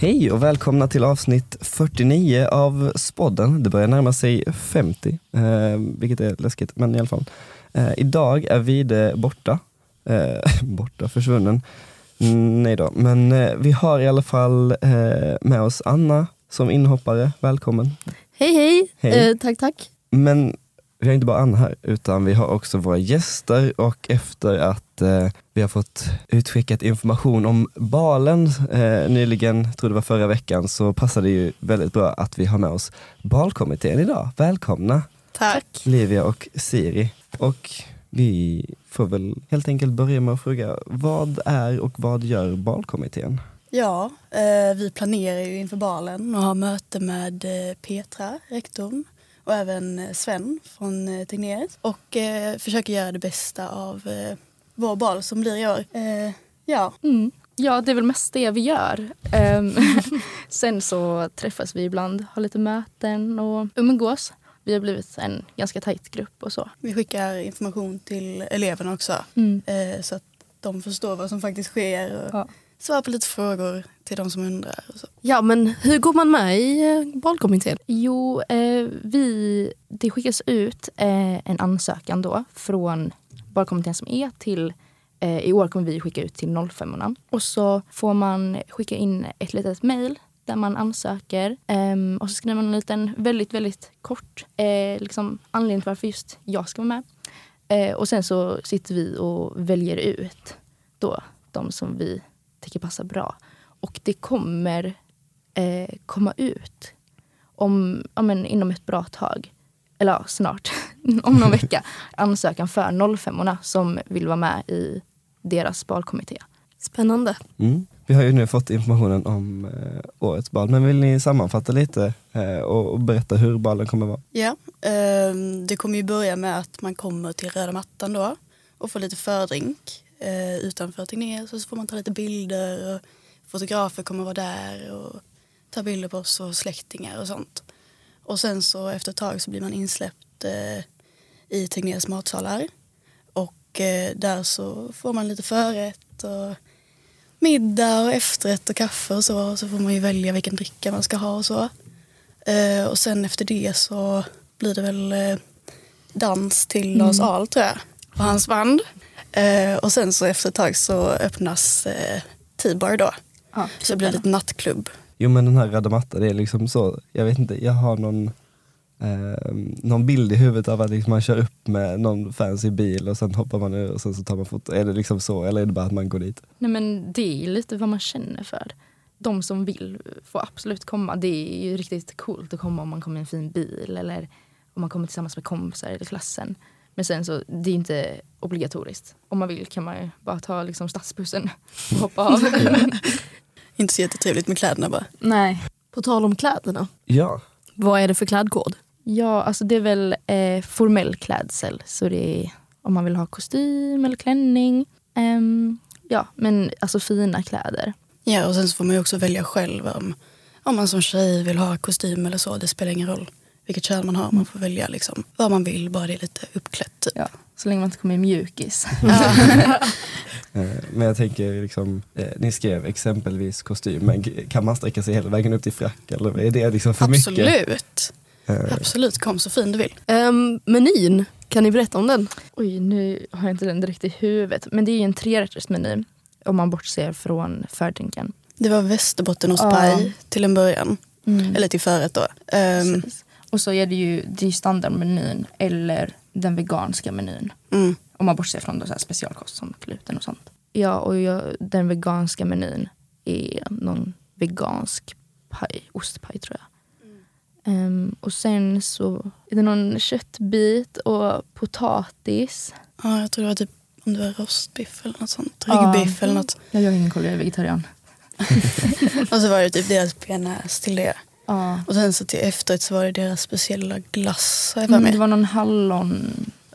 Hej och välkomna till avsnitt 49 av Spodden. Det börjar närma sig 50, eh, vilket är läskigt, men i alla fall. Eh, idag är Vide borta. Eh, borta, försvunnen. Mm, nej då, men eh, vi har i alla fall eh, med oss Anna som inhoppare. Välkommen. Hej hej, Hej. Eh, tack tack. Men vi har inte bara Anna här, utan vi har också våra gäster och efter att eh, vi har fått utskickat information om balen eh, nyligen, tror det var förra veckan, så passar det ju väldigt bra att vi har med oss balkommittén idag. Välkomna Tack. Livia och Siri. Och vi får väl helt enkelt börja med att fråga, vad är och vad gör balkommittén? Ja, eh, vi planerar ju inför balen och har möte med eh, Petra, rektorn och även eh, Sven från eh, Tegnéret och eh, försöker göra det bästa av eh, vår bal som blir i år. Eh, ja, Mm. Ja, det är väl mest det vi gör. Ehm, sen så träffas vi ibland, har lite möten och umgås. Vi har blivit en ganska tajt grupp och så. vi skickar information till eleverna också Mm. eh, så att de förstår vad som faktiskt sker och Ja. svarar på lite frågor till de som undrar. Och så. Ja, men hur går man med i eh, valkommittén? Jo, eh, vi, det skickas ut eh, en ansökan då från valkommittén som är till eh, i år kommer vi skicka ut till 05 Och så får man skicka in ett litet mejl där man ansöker. Ehm, och så skriver man en liten väldigt, väldigt kort eh, liksom anledning till varför just jag ska vara med. Eh, och sen så sitter vi och väljer ut då de som vi tycker passar bra. Och det kommer eh, komma ut om, ja, men inom ett bra tag, eller ja, snart, om någon vecka, ansökan för 05 som vill vara med i deras balkommitté. Spännande. Mm. Vi har ju nu fått informationen om eh, årets bal, men vill ni sammanfatta lite eh, och, och berätta hur balen kommer vara? Ja, ehm, det kommer ju börja med att man kommer till röda mattan då och får lite fördrink eh, utanför Tegnér. Så får man ta lite bilder och fotografer kommer vara där och ta bilder på oss och släktingar och sånt. Och sen så efter ett tag så blir man insläppt eh, i Tegnérs matsalar och eh, där så får man lite förrätt och middag och efterrätt och kaffe och så. Och så får man ju välja vilken dricka man ska ha och så. Eh, och sen efter det så blir det väl eh, dans till Lars Ahl tror jag och hans band. Eh, och sen så efter ett tag så öppnas eh, T-bar då. Ja, Så det blir lite nattklubb. Jo men den här röda mattan, det är liksom så, jag vet inte, jag har någon, eh, någon bild i huvudet av att liksom man kör upp med någon fancy bil och sen hoppar man ur och sen så tar man foto. Är det liksom så eller är det bara att man går dit? Nej, men det är lite vad man känner för. De som vill får absolut komma. Det är ju riktigt coolt att komma om man kommer i en fin bil eller om man kommer tillsammans med kompisar eller klassen. Men sen så, det är inte obligatoriskt. Om man vill kan man ju bara ta liksom stadsbussen och hoppa av. Inte så jättetrevligt med kläderna bara. Nej. På tal om kläderna, Ja, vad är det för klädkod? Ja, alltså det är väl eh, formell klädsel. Så det är om man vill ha kostym eller klänning. Ehm, ja, men alltså fina kläder. Ja och sen så får man ju också välja själv om, om man som tjej vill ha kostym eller så. Det spelar ingen roll vilket kön man har. Man får välja liksom vad man vill, bara det är lite uppklätt. Typ. Ja, så länge man inte kommer i mjukis. eh, men jag tänker liksom, eh, ni skrev exempelvis kostym, men kan man sträcka sig hela vägen upp till frack eller är det liksom för mycket? Absolut. Eh, Absolut, kom så fin du vill. Um, menyn, kan ni berätta om den? Oj, nu har jag inte den direkt i huvudet. Men det är ju en trerättersmeny om man bortser från fördrinken. Det var västerbottenostpaj till en början. Eller till förrätt då. Precis. Och så är det ju, det är standardmenyn eller den veganska menyn. mm. Om man bortser från då så här specialkost som gluten och sånt. Ja, och jag, den veganska menyn är någon vegansk paj, ostpaj tror jag. Ehm, och sen så är det någon köttbit och potatis. Ja, jag tror det var typ om det var rostbiff eller något sånt. Ja. Ryggbiff eller något. Ja, jag har ingen koll, jag är vegetarian. Och så var det typ deras bearnaise till det. Ja. Och sen så till efterrätt så var det deras speciella glass har jag Mm, det var någon hallon...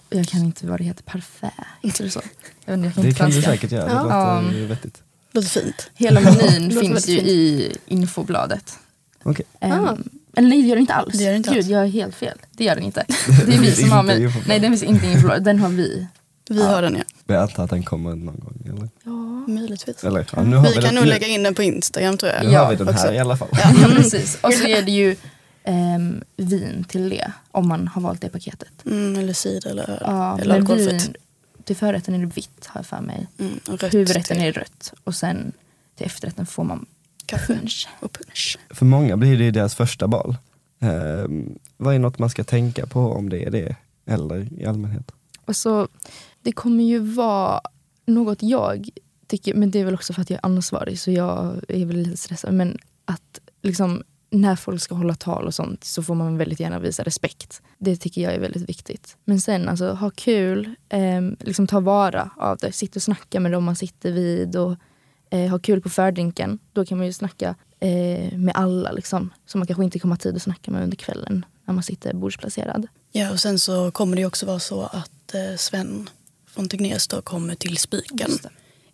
Jag kan inte vad det heter, parfait. Heter det så? Jag, vet inte, jag kan det inte kan du franska. säkert göra, det Ja. låter ju vettigt. Låter fint. Hela menyn finns ju i infobladet. Okej. Ehm, Ah. Eller nej, det gör den inte alls. Det gör den inte Gud, alls. jag är helt fel. Det gör den inte. Det är vi som har med. Nej, den finns inte i infobladet. Den har vi. Vi har den ja. Men jag antar att den kommer någon gång eller? Ja, möjligtvis. Eller, ja, nu har vi kan den, nog nu, lägga in den på Instagram tror jag. nu Ja, har vi den här också. i alla fall. Ja. Ja, precis. Och så är det ju ehm, vin till det, om man har valt det paketet. Mm, eller cider eller öl. Ja, eller men alkoholfritt. vin, till förrätten är det vitt har jag för mig. Mm, och rött Huvudrätten till är rött och sen till efterrätten får man kaffe punch. och punch. För många blir det ju deras första bal. Ehm, vad är något man ska tänka på om det är det? Eller i allmänhet? Och så, det kommer ju vara något jag tycker, men det är väl också för att jag är ansvarig så jag är väl lite stressad. Men att liksom, när folk ska hålla tal och sånt så får man väldigt gärna visa respekt. Det tycker jag är väldigt viktigt. Men sen alltså ha kul, eh, liksom ta vara av det. Sitta och snacka med dem man sitter vid och eh, ha kul på fördrinken. Då kan man ju snacka eh, med alla liksom, som man kanske inte kommer ha tid att snacka med under kvällen när man sitter bordsplacerad. Ja, och sen så kommer det ju också vara så att eh, Sven från Tegnérs då kommer till Spiken.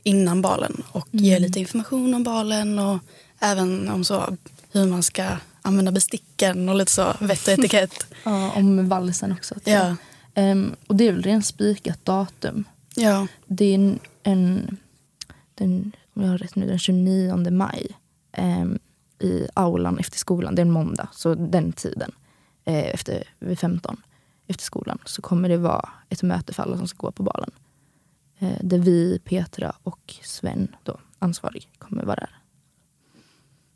Innan balen och Mm. ger lite information om balen och även om så hur man ska använda besticken och lite så, vett och etikett. Ja, om valsen också. ja. Ehm, och det är väl redan spikat datum. ja, Det är en, en den, om jag har rätt nu, den 29 maj ehm, i aulan efter skolan. Det är en måndag, så den tiden eh, efter, vid 15 efter skolan så kommer det vara ett möte för alla som ska gå på balen. Eh, där vi, Petra och Sven, då, ansvarig, kommer vara där.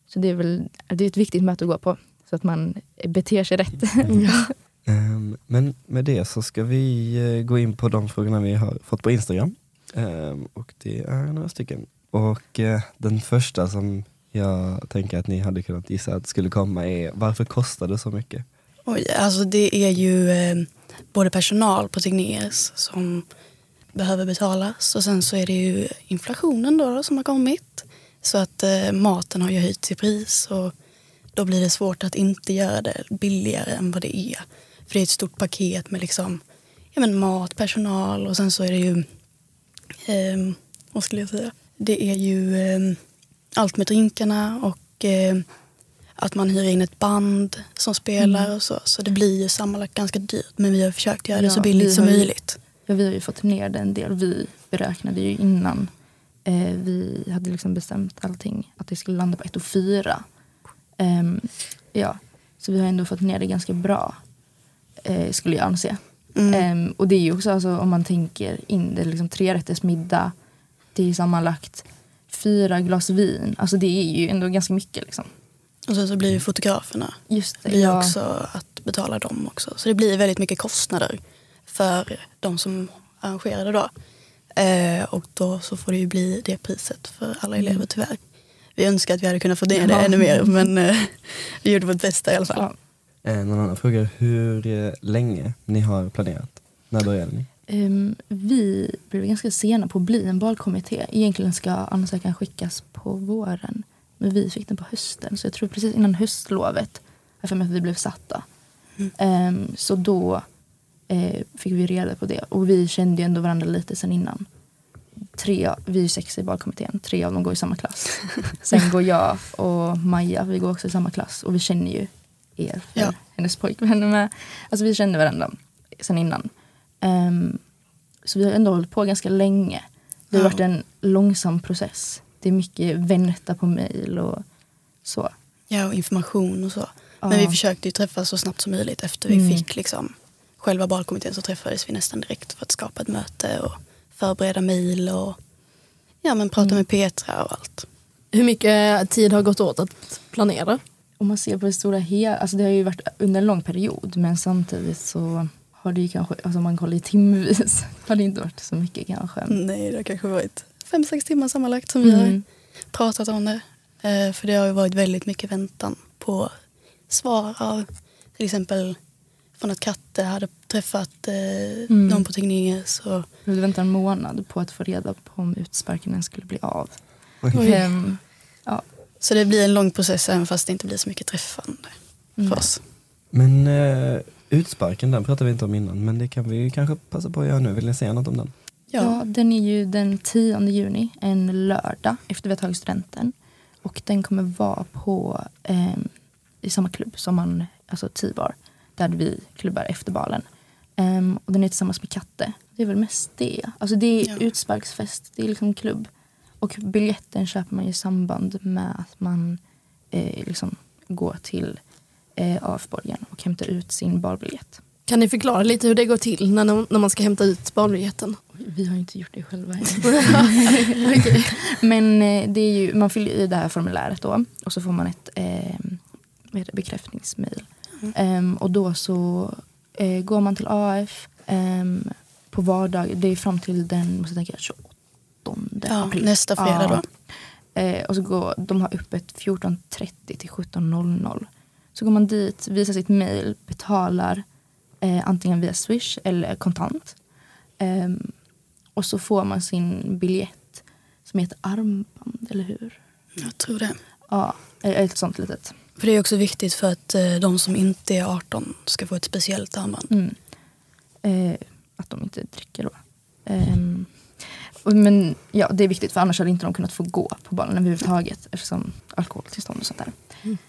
Så det är väl det är ett viktigt möte att gå på så att man beter sig rätt. Ehm, men med det så ska vi eh, gå in på de frågorna vi har fått på Instagram. Ehm, och det är några stycken. Och eh, den första som jag tänker att ni hade kunnat gissa att skulle komma är varför kostar det så mycket? Oj, alltså det är ju eh, både personal på Tegnérs som behöver betalas och sen så är det ju inflationen då, då som har kommit. Så att eh, maten har ju höjts i pris och då blir det svårt att inte göra det billigare än vad det är. För det är ett stort paket med liksom, ja, men mat, personal och sen så är det ju, eh, vad skulle jag säga, det är ju eh, allt med drinkarna och eh, att man hyr in ett band som spelar och så. Så det blir ju sammanlagt ganska dyrt. Men vi har försökt göra det Ja, så billigt som möjligt. Ja, vi har ju fått ner det en del. Vi beräknade ju innan eh, vi hade liksom bestämt allting att det skulle landa på 1 och 4. Ehm, ja, så vi har ändå fått ner det ganska bra, eh, skulle jag anse. Mm. Ehm, och det är ju också alltså, om man tänker in det, liksom trerätters middag, det är sammanlagt fyra glas vin. Alltså det är ju ändå ganska mycket liksom. Och sen så blir ju fotograferna Just det. blir ja. också att betala dem också. Så det blir väldigt mycket kostnader för de som arrangerar det då. Eh, och då så får det ju bli det priset för alla Mm. elever tyvärr. Vi önskar att vi hade kunnat få ner det Ja. ännu mer men eh, vi gjorde vårt bästa i alla fall. Ja. Eh, någon annan fråga hur eh, länge ni har planerat? När började ni? Ehm, vi blev ganska sena på att bli en balkommitté. Egentligen ska ansökan skickas på våren. Men vi fick den på hösten. Så jag tror precis innan höstlovet. Jag för mig att vi blev satta. Ehm, så då eh, fick vi reda på det. Och vi kände ju ändå varandra lite sen innan. Tre, vi är sex i balkommittén. Tre av dem går i samma klass. Sen går jag och Maja, vi går också i samma klass. Och vi känner ju er, för Ja. hennes pojkvän med. Alltså vi kände varandra sen innan. Ehm, så vi har ändå hållit på ganska länge. Det har Ja. varit en långsam process. Det är mycket vänta på mejl och så. Ja, och information och så. Men vi försökte ju träffas så snabbt som möjligt. Efter vi Mm. fick liksom själva balkommittén så träffades vi nästan direkt för att skapa ett möte och förbereda mejl och ja, men prata Mm. med Petra och allt. Hur mycket tid har gått åt att planera? Om man ser på det stora hela, alltså det har ju varit under en lång period men samtidigt så har det ju kanske, alltså om man kollar i timvis, har det inte varit så mycket kanske. Nej, det har kanske varit fem, sex timmar sammanlagt som vi har Mm. pratat om det. Eh, för det har ju varit väldigt mycket väntan på svar av till exempel från att Katte hade träffat eh, Mm. någon på Tegnérs. Och, Vi väntade en månad på att få reda på om utsparkningen skulle bli av. Ehm, ja. så det blir en lång process även fast det inte blir så mycket träffande Mm. för oss. Men eh, utsparken, den pratade vi inte om innan, men det kan vi kanske passa på att göra nu. Vill ni säga något om den? Ja. den är ju den 10 juni, en lördag efter vi har tagit studenten. Och den kommer vara på ehm, i samma klubb som man, alltså T-bar, där vi klubbar efter balen. Ehm, och den är tillsammans med Katte. Det är väl mest det. Alltså det är Ja. utsparksfest, det är liksom klubb. Och biljetten köper man i samband med att man eh, liksom går till eh, AF-borgen och hämtar ut sin balbiljett. Kan ni förklara lite hur det går till när, när man ska hämta ut balbiljetten? Vi har inte gjort det själva än. Okej. Men eh, det är ju, man fyller i det här formuläret då och så får man ett eh, bekräftningsmail. Ehm, och då så eh, går man till AF ehm, på vardag, det är fram till den måste jag tänka, 28 Ja, april. nästa fredag då. Eh, och så går, de har öppet 14.30 till 17.00. Så går man dit, visar sitt mail, betalar eh, antingen via swish eller kontant. Ehm, och så får man sin biljett som heter armband, eller hur? Jag tror det. Ja, eh, ett sånt litet. För det är också viktigt för att eh, de som inte är 18 ska få ett speciellt armband. Mm. Eh, att de inte dricker då. Och- men ja, det är viktigt för annars hade inte de kunnat få gå på balen överhuvudtaget eftersom alkoholtillstånd och sånt där.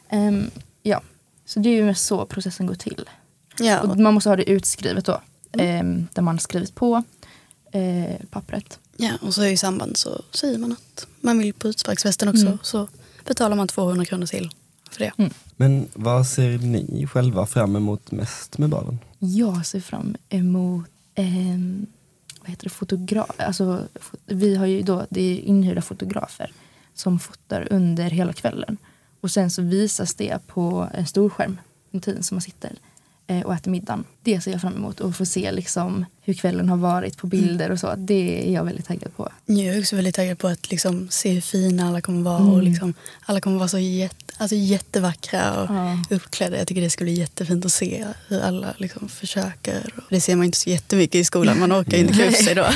Ehm, ja, så det är ju mest så processen går till. Ja, Och man måste ha det utskrivet då. ehm, där man skrivit på eh, pappret. ja, och så i samband så säger man att man vill på utsparksfesten också. Mm. Så betalar man 200 kronor till för det. Men vad ser ni själva fram emot mest med balen? Jag ser fram emot ehm, vad heter det, fotograf. Alltså, vi har ju då, det är inhyrda fotografer som fotar under hela kvällen. Och sen så visas det på en stor skärm en tid som man sitter eh, och äter middagen. Det ser jag fram emot och få se liksom hur kvällen har varit på bilder och så. Det är jag väldigt taggad på. Jag är också väldigt taggad på att liksom se hur fina alla kommer vara. Mm. Och liksom, alla kommer vara så jätte, alltså jättevackra och Ja. uppklädda. Jag tycker det ska bli jättefint att se hur alla liksom försöker. Det ser man inte så jättemycket i skolan. Man orkar inte klä upp sig då.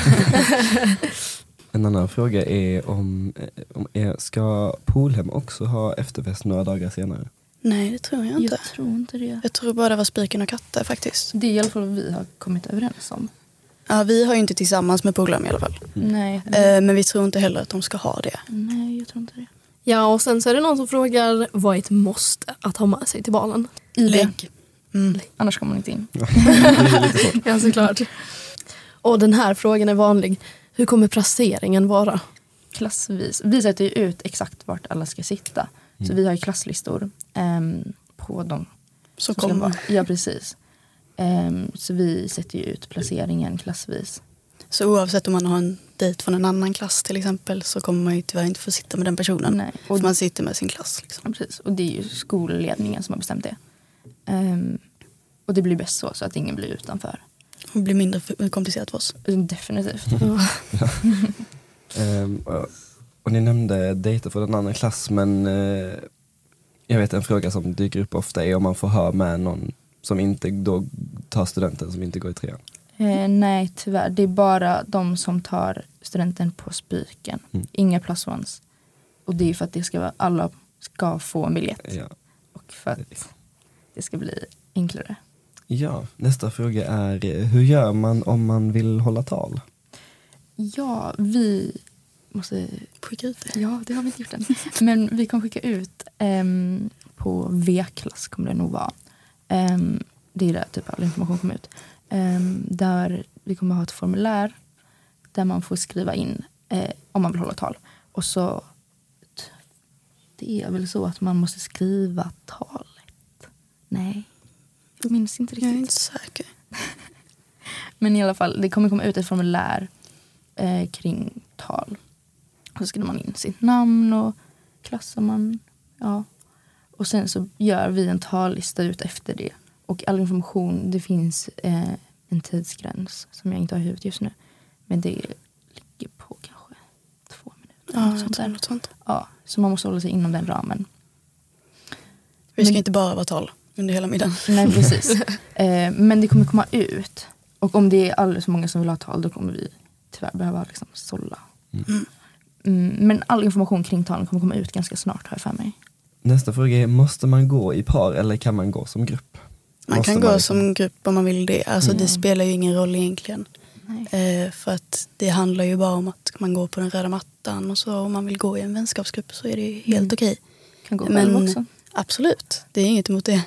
En annan fråga är om, eh, om er, ska Polhem också ha efterfest några dagar senare? Nej, det tror jag inte. Jag tror inte det. Jag tror bara det var spiken och katter faktiskt. Det är i alla fall vad vi har kommit överens om. Ja, vi har ju inte tillsammans med polaren i alla fall. Nej, Eh, men vi tror inte heller att de ska ha det. nej, jag tror inte det. Ja, och sen så är det någon som frågar vad är ett måste att ha med sig till balen? ID. Lägg. Mm. Annars kommer man inte in. Ja, såklart. Och den här frågan är vanlig. Hur kommer placeringen vara? klassvis. Vi sätter ju ut exakt vart alla ska sitta. Så vi har ju klasslistor ehm, på dem. Så kommer. Ja, precis. Ehm, så vi sätter ju ut placeringen klassvis. Så oavsett om man har en dejt från en annan klass till exempel så kommer man ju tyvärr inte få sitta med den personen. Nej. För Och, man sitter med sin klass. Liksom. ja, precis. och det är ju skolledningen som har bestämt det. Ehm, och det blir bäst så, så att ingen blir utanför. Det blir mindre komplicerat för oss. Definitivt. Ehm, och, och ni nämnde dejter från en annan klass men eh, jag vet en fråga som dyker upp ofta är om man får ha med någon som inte då tar studenten, som inte går i trean. Eh, nej, tyvärr. Det är bara de som tar studenten på Spiken. Mm. Inga plus ones. Och det är för att det ska vara, alla ska få en biljett. Ja. Och för att det ska bli enklare. ja, nästa fråga är hur gör man om man vill hålla tal? Ja, vi måste... Skicka ut det. Ja, det har vi inte gjort än. Men vi kommer skicka ut ehm, på V-klass kommer det nog vara. Ehm, det är där typ all information kommer ut. Ehm, där vi kommer ha ett formulär där man får skriva in eh, om man vill hålla tal. Och så det är väl så att man måste skriva talet. Nej, jag minns inte Jag är riktigt. inte säker. Men i alla fall, det kommer komma ut ett formulär eh, kring tal. Så skriver man in sitt namn och klassar man. Ja. Och sen så gör vi en tallista ut efter det. Och all information, det finns eh, en tidsgräns som jag inte har i huvudet just nu. Men det ligger på kanske två minuter. Ja, något sånt där. något sånt. Ja, så man måste hålla sig inom den ramen. Vi ska Men- inte bara vara tal under hela middagen. Nej, precis. eh, men det kommer komma ut. Och om det är alldeles för många som vill ha tal då kommer vi tyvärr behöva liksom sålla. Mm, men all information kring talen kommer komma ut ganska snart har jag för mig. Nästa fråga är, måste man gå i par eller kan man gå som grupp? Man Måste kan gå liksom- som grupp om man vill det. Alltså det spelar ju ingen roll egentligen. Eh, för att det handlar ju bara om att man går på den röda mattan och så om man vill gå i en vänskapsgrupp så är det ju helt okej. Kan gå Men- också. Absolut, det är inget emot det.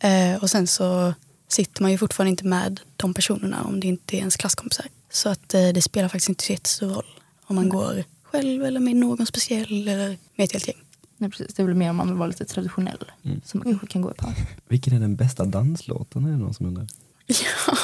Eh, och sen så sitter man ju fortfarande inte med de personerna om det inte är ens klasskompisar. Så att eh, det spelar faktiskt inte så jättestor roll om man går själv eller med någon speciell eller med ett helt gäng. Nej, precis. Det är väl mer om man vill vara lite traditionell. Mm. Så man kanske kan gå ett par. Vilken är den bästa danslåten? Är det någon som undrar? Ja.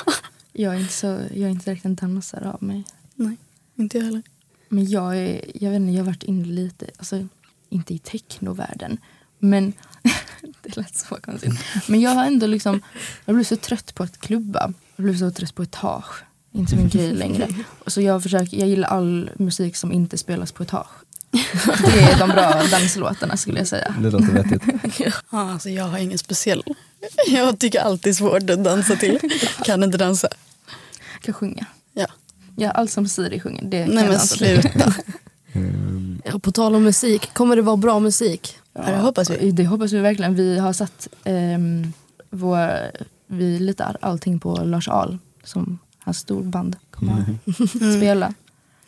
Jag är inte, så, jag är inte direkt en dansare av mig. Nej, inte jag heller. Men jag, är, jag vet inte, jag har varit inne lite, alltså inte i technovärlden. Men det lät så konstigt. Men jag har ändå liksom, jag blev så trött på att klubba. Jag blev så trött på etage. Inte min grej längre. Så jag, försöker, jag gillar all musik som inte spelas på etage. Det är de bra danslåtarna skulle jag säga. Det låter vettigt. Ja, alltså jag har ingen speciell. Jag tycker alltid är svårt att dansa till. Kan inte dansa. Jag kan sjunga. Ja. Ja, allt som Siri sjunger. Det kan Nej jag men dansa till. sluta. Ehm, Ja, på tal om musik, kommer det vara bra musik? Ja, det hoppas vi. Det hoppas vi verkligen. Vi har satt um, vår, vi litar allting på Lars Ahl som hans storband kommer att Mm. spela.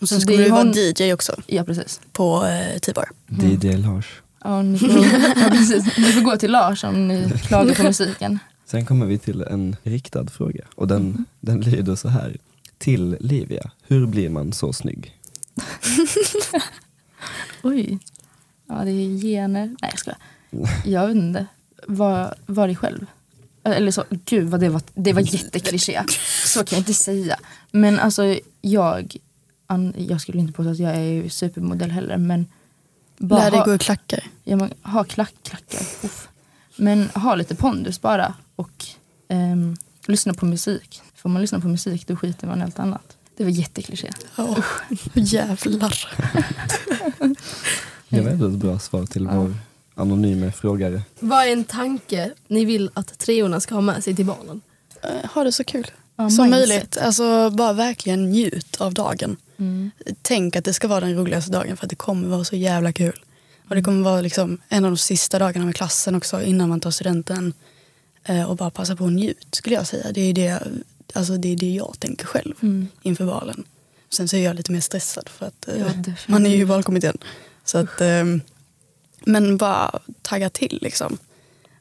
Och sen Så är du vara hon- DJ också Ja precis. på eh, T-bar. DJ Lars. Ja, ni, får, ja, precis. ni får gå till Lars om ni klagar på musiken. Sen kommer vi till en riktad fråga och den, den lyder så här. Till Livia, hur blir man så snygg? Oj. Ja det är gener. Nej jag skojar. Jag vet inte. Var, var dig själv. Eller så, gud vad det var, det var jättekliché. Så kan jag inte säga. Men alltså jag, an, jag skulle inte påstå att jag är supermodell heller men bara Lär dig ha- gå i klackar. Ja, men, ha klack, klackar. Uff. Men ha lite pondus bara och ehm, lyssna på musik. Får man lyssna på musik då skiter man i allt annat. Det var jättekliché. Oh, jävlar. Det var ändå ett bra svar till Ja. vår anonyma frågare. Vad är en tanke ni vill att treorna ska ha med sig till balen? Eh, Ha det så kul Ja, som mindset. möjligt. Alltså bara verkligen njut av dagen. Mm. Tänk att det ska vara den roligaste dagen för att det kommer vara så jävla kul. Och det kommer vara liksom en av de sista dagarna med klassen också innan man tar studenten. Eh, och bara passa på att njut skulle jag säga. Det är det, alltså det, är det jag tänker själv Mm. inför valen. Sen så är jag lite mer stressad för att eh, Ja, man är ju i valkommittén. Så att, eh, men bara tagga till liksom.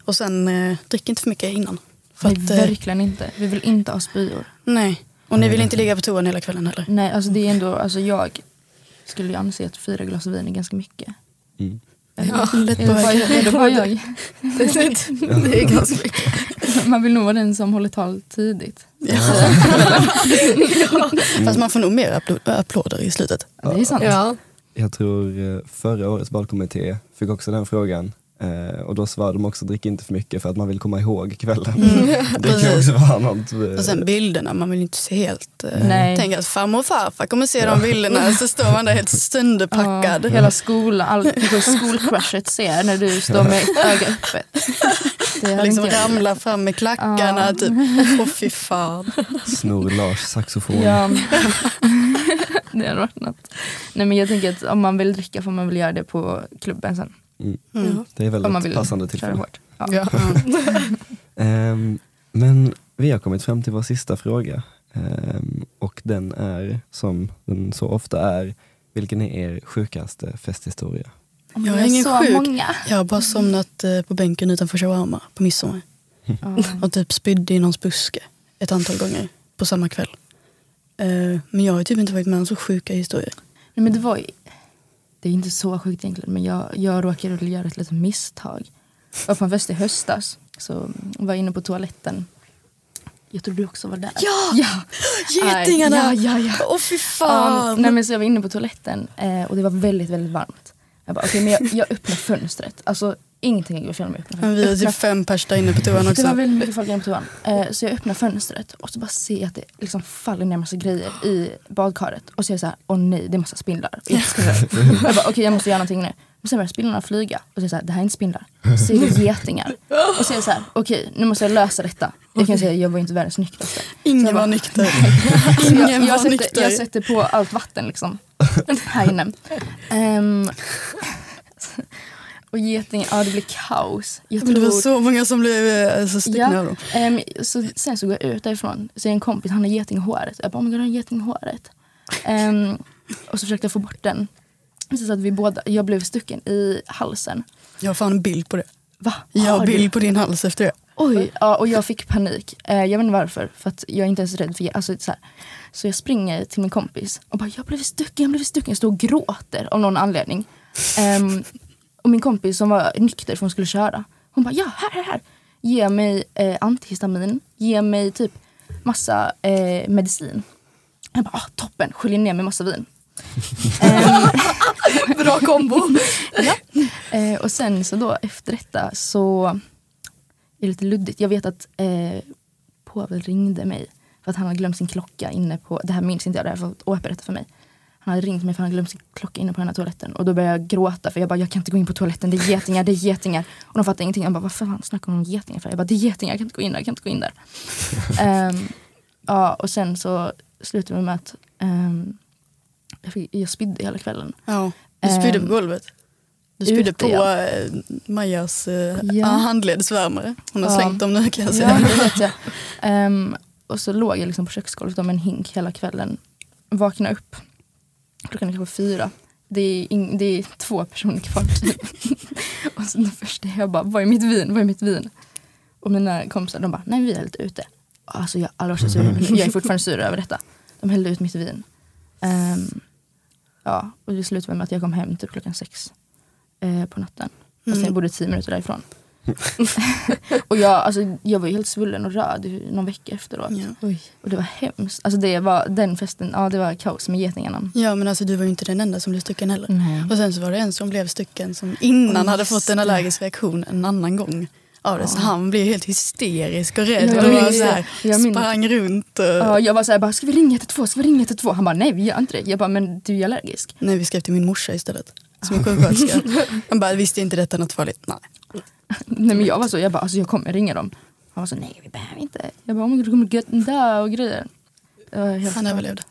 Och sen eh, drick inte för mycket innan. För Nej, att, eh, verkligen inte. Vi vill inte ha spyor. nej. Och ni vill inte ligga på toan hela kvällen heller. Nej, alltså det är ändå, alltså jag skulle ju anse att fyra glas vin är ganska mycket. Mm. Ja, lätt på är det bara jag? Det, det, det är ganska mycket. Man vill nog vara den som håller tal tidigt. Fast man får nog mer applåder i slutet. Det är sant. Ja. Jag tror eh, förra årets valkommitté fick också den frågan. Eh, och då svarade de också drick inte för mycket för att man vill komma ihåg kvällen. Det kan också vara något. eh, Och sen bilderna, man vill inte se helt... Eh, Nej. tänk att farmor och farfar kommer se de bilderna så står man där helt sönderpackad. Ja, hela skolan, allt hur skolcrushet ser när du står med ett öga öppet. Det liksom ramlar fram med klackarna. Ja. Typ. Åh fy fan. Snor Lars saxofon. Ja. det hade varit något. Nej men jag tänker att om man vill dricka får man väl göra det på klubben sen. Mm. Mm. Det är Om man väldigt vill passande tillfälle. hårt. Ja. Ja. Ehm, men vi har kommit fram till vår sista fråga. Ehm, och den är, som den så ofta är, vilken är er sjukaste festhistoria? Jag är ingen så sjuk. många. Jag har bara somnat eh, på bänken utanför shawarma på midsommar. Ja. Och typ spydde i någons buske ett antal gånger på samma kväll. Eh, Men jag har typ inte varit med om så sjuka historier. Nej, men det var det är inte så sjukt egentligen men jag, jag råkade göra ett litet misstag. Jag var på en fest i höstas så var jag inne på toaletten. Jag tror du också var där. Ja! ja. Getingarna! Ja, ja, ja. Åh fy fan! Um, nej, men så jag var inne på toaletten eh, och det var väldigt, väldigt varmt. Jag bara, okej men jag, jag öppnar fönstret. Alltså ingenting går fel med att öppna Men vi har fönstret. typ fem pers där inne på toan Det var också. väldigt mycket folk inne på toan. Eh, så jag öppnar fönstret och så bara ser jag att det liksom faller ner massa grejer i badkaret. Och så är jag så här, åh nej det är massa spindlar. Jag bara, okej jag måste göra någonting nu. Men sen börjar spindlarna flyga. Och så är jag så här, det här är inte spindlar. Så är det getingar. Och så är jag så här, okej nu måste jag lösa detta. Jag kan säga, jag var inte världens nyktraste. Ingen var nykter. Ingen jag, jag, var sätter, nykter. jag sätter på allt vatten liksom. här inne. Ehm, och geting, ja det blir kaos. Jag Men det var tror- så många som blev eh, så stickna Ja. Ehm, så, sen så går jag ut därifrån, så är en kompis, han har geting i håret. Jag bara, oh my God, han har geting i håret. Ehm, och så försökte jag få bort den. Så att vi båda, jag blev stucken i halsen. Jag har fan en bild på det. Va? Jag har du? bild på din hals efter det. Oj, ja, och jag fick panik. Eh, jag vet inte varför, för att jag är inte ens rädd för alltså, så, här. så jag springer till min kompis och bara, jag blev stucken, jag blev stucken. Jag står och gråter av någon anledning. Ehm, och min kompis som var nykter för hon skulle köra, hon bara, ja här, här, här. Ge mig eh, antihistamin, ge mig typ massa eh, medicin. Jag bara, ah, toppen, sköljer ner med massa vin. Ehm, Bra kombo. Eh, och sen så då efter detta så är det lite luddigt. Jag vet att eh, Povel ringde mig för att han hade glömt sin klocka inne på, det här minns inte jag, det här får Åpe berätta för mig. Han hade ringt mig för han glömt sin klocka inne på den här toaletten. Och då började jag gråta för jag bara, jag kan inte gå in på toaletten, det är getingar, det är getingar. Och de fattade ingenting. Jag bara, vad fan snackar de om getingar för? Jag bara, det är getingar, jag kan inte gå in där, jag kan inte gå in där. Ehm, ja, och sen så slutade det med att ehm, jag, fick, jag spydde hela kvällen. Ja. Du spydde på Ehm, golvet. Du spydde på ja. eh, Majas eh, Ja. handledsvärmare. Hon har Ja. slängt dem nu kan jag säga. Ja, det vet jag. Ehm, och så låg jag liksom på köksgolvet med en hink hela kvällen. Vaknade upp. Klockan är kanske fyra. Det är, ing- det är två personer kvar. typ. och så den första jag bara, vad är mitt vin? Vad är mitt vin? Och mina kompisar de bara, nej vi är lite ute. Alltså jag, var så sur. jag är fortfarande sur över detta. De hällde ut mitt vin. Ehm, ja, och det slutade med att jag kom hem typ klockan sex eh, på natten. Fast Mm. jag bodde tio minuter därifrån. och jag, alltså, jag var ju helt svullen och röd någon vecka efteråt. Ja. Oj. Och det var hemskt. Alltså det var, den festen, ja det var kaos med getingarna. ja men alltså du var ju inte den enda som blev stucken heller. Nej. Och sen så var det en som blev stucken som innan Ja, hade fått en allergisk reaktion en annan gång av det. Så Ja. han blev helt hysterisk och rädd och var så här, Jag sprang runt. Och, Ja, jag var såhär, bara, ska vi ringa 112? Ska vi ringa 112? Han bara, nej vi gör inte det. Jag bara, men du är allergisk. Nej vi skrev till min morsa istället. Som är sjuksköterska. Han bara, visste inte detta något farligt? Nej. Nej men jag var så, jag bara, alltså jag kommer ringa dem. Han var så, nej vi behöver inte. Jag bara, God, du kommer gött dö och grejer. Var Han överlevde.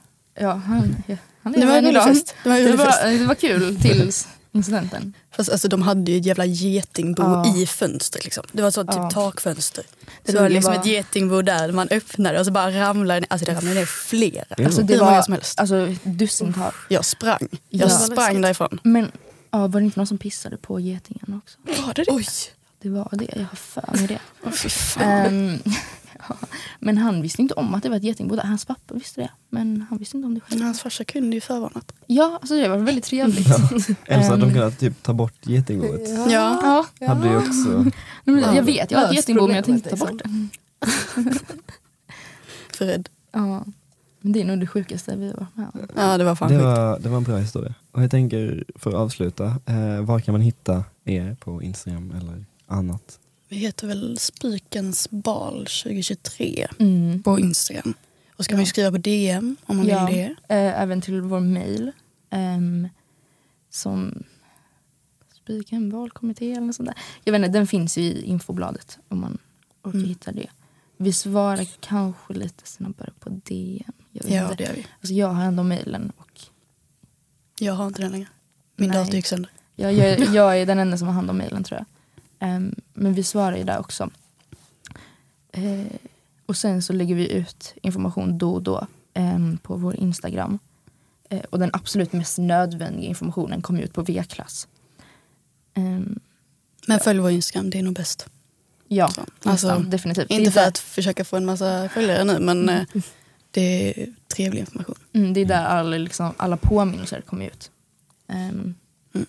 Ja, han, ja, han Det var idag. fest. Det var Det var, det var kul tills incidenten. Fast alltså, de hade ju ett jävla getingbo Ja. i fönstret. Liksom. Det var ett typ Ja. takfönster. Så det var det liksom var- ett getingbo där man öppnade och så bara ramlade ner. Alltså det ramlade ner flera. Ja. Alltså det Hur många var som helst. alltså, dussintal. Jag sprang. Ja. Jag sprang därifrån. Men ja, var det inte någon som pissade på getingarna också? Var det det? Oj! Det var det, jag har för mig det. Fan. Ehm, ja. Men han visste inte om att det var ett getingbo där. Hans pappa visste det. Men han visste inte om det själv. Hans farsa kunde ju förvarnat. Ja, alltså det var väldigt trevligt. Eller så hade de Ehm. kunnat typ ta bort getingboet. Ja. Ja, Hade ju också... men Ja. jag vet, jag har ett getingbo men jag tänkte ta bort det. För rädd. Ja. Men det är nog det sjukaste vi har varit med om. Ja det var fan Det sjukt. var, det var en bra historia. Och jag tänker, för att avsluta, eh, var kan man hitta er på Instagram eller annat? Vi heter väl Spikens bal 2023 Mm. på Instagram. Och så kan man ju skriva på DM om man Ja. vill det. Eh, även till vår mail. ehm, som Spiken valkommitté eller något sånt där. Jag vet inte, den finns ju i infobladet om man orkar Mm. hitta det. Vi svarar kanske lite snabbare på DM. Jag, vet Ja inte. det gör vi. Alltså jag har ändå mailen och Jag har inte den längre. Min Nej. dator gick sönder. jag, jag, jag är den enda som har hand om mailen tror jag. Ehm, men vi svarar ju där också. Eh, och sen så lägger vi ut information då och då ehm, på vår Instagram. Eh, och den absolut mest nödvändiga informationen kommer ut på V-klass. Ehm, Men följ vår Instagram, det är nog bäst. ja, Så, alltså, definitivt. Inte för där, att försöka få en massa följare nu men eh, det är trevlig information. mm, det är där alla, liksom, alla påminnelser kommer ut. Ehm, Mm.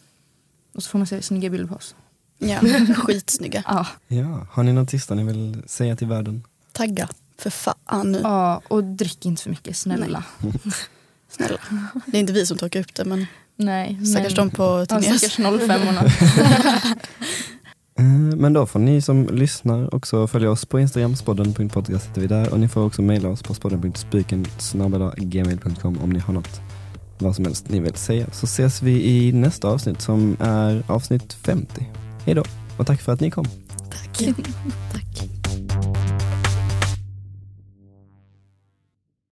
Och så får man se snygga bilder på oss. Ja, skitsnygga. Ja, Ja, har ni något sista ni vill säga till världen? Tagga för fan nu. ja och drick inte för mycket, snälla. Snälla. Det är inte vi som torkar upp det men Nej, stackars men- de på Ja, Tegnér's. stackars 05 Eh, Men då får ni som lyssnar också följa oss på Instagram, spodden.podcast heter vi där och ni får också mejla oss på spodden.spiken gmail.com om ni har något vad som helst ni vill säga. Så ses vi i nästa avsnitt som är avsnitt 50. Hej då och tack för att ni kom. Tack. Tack.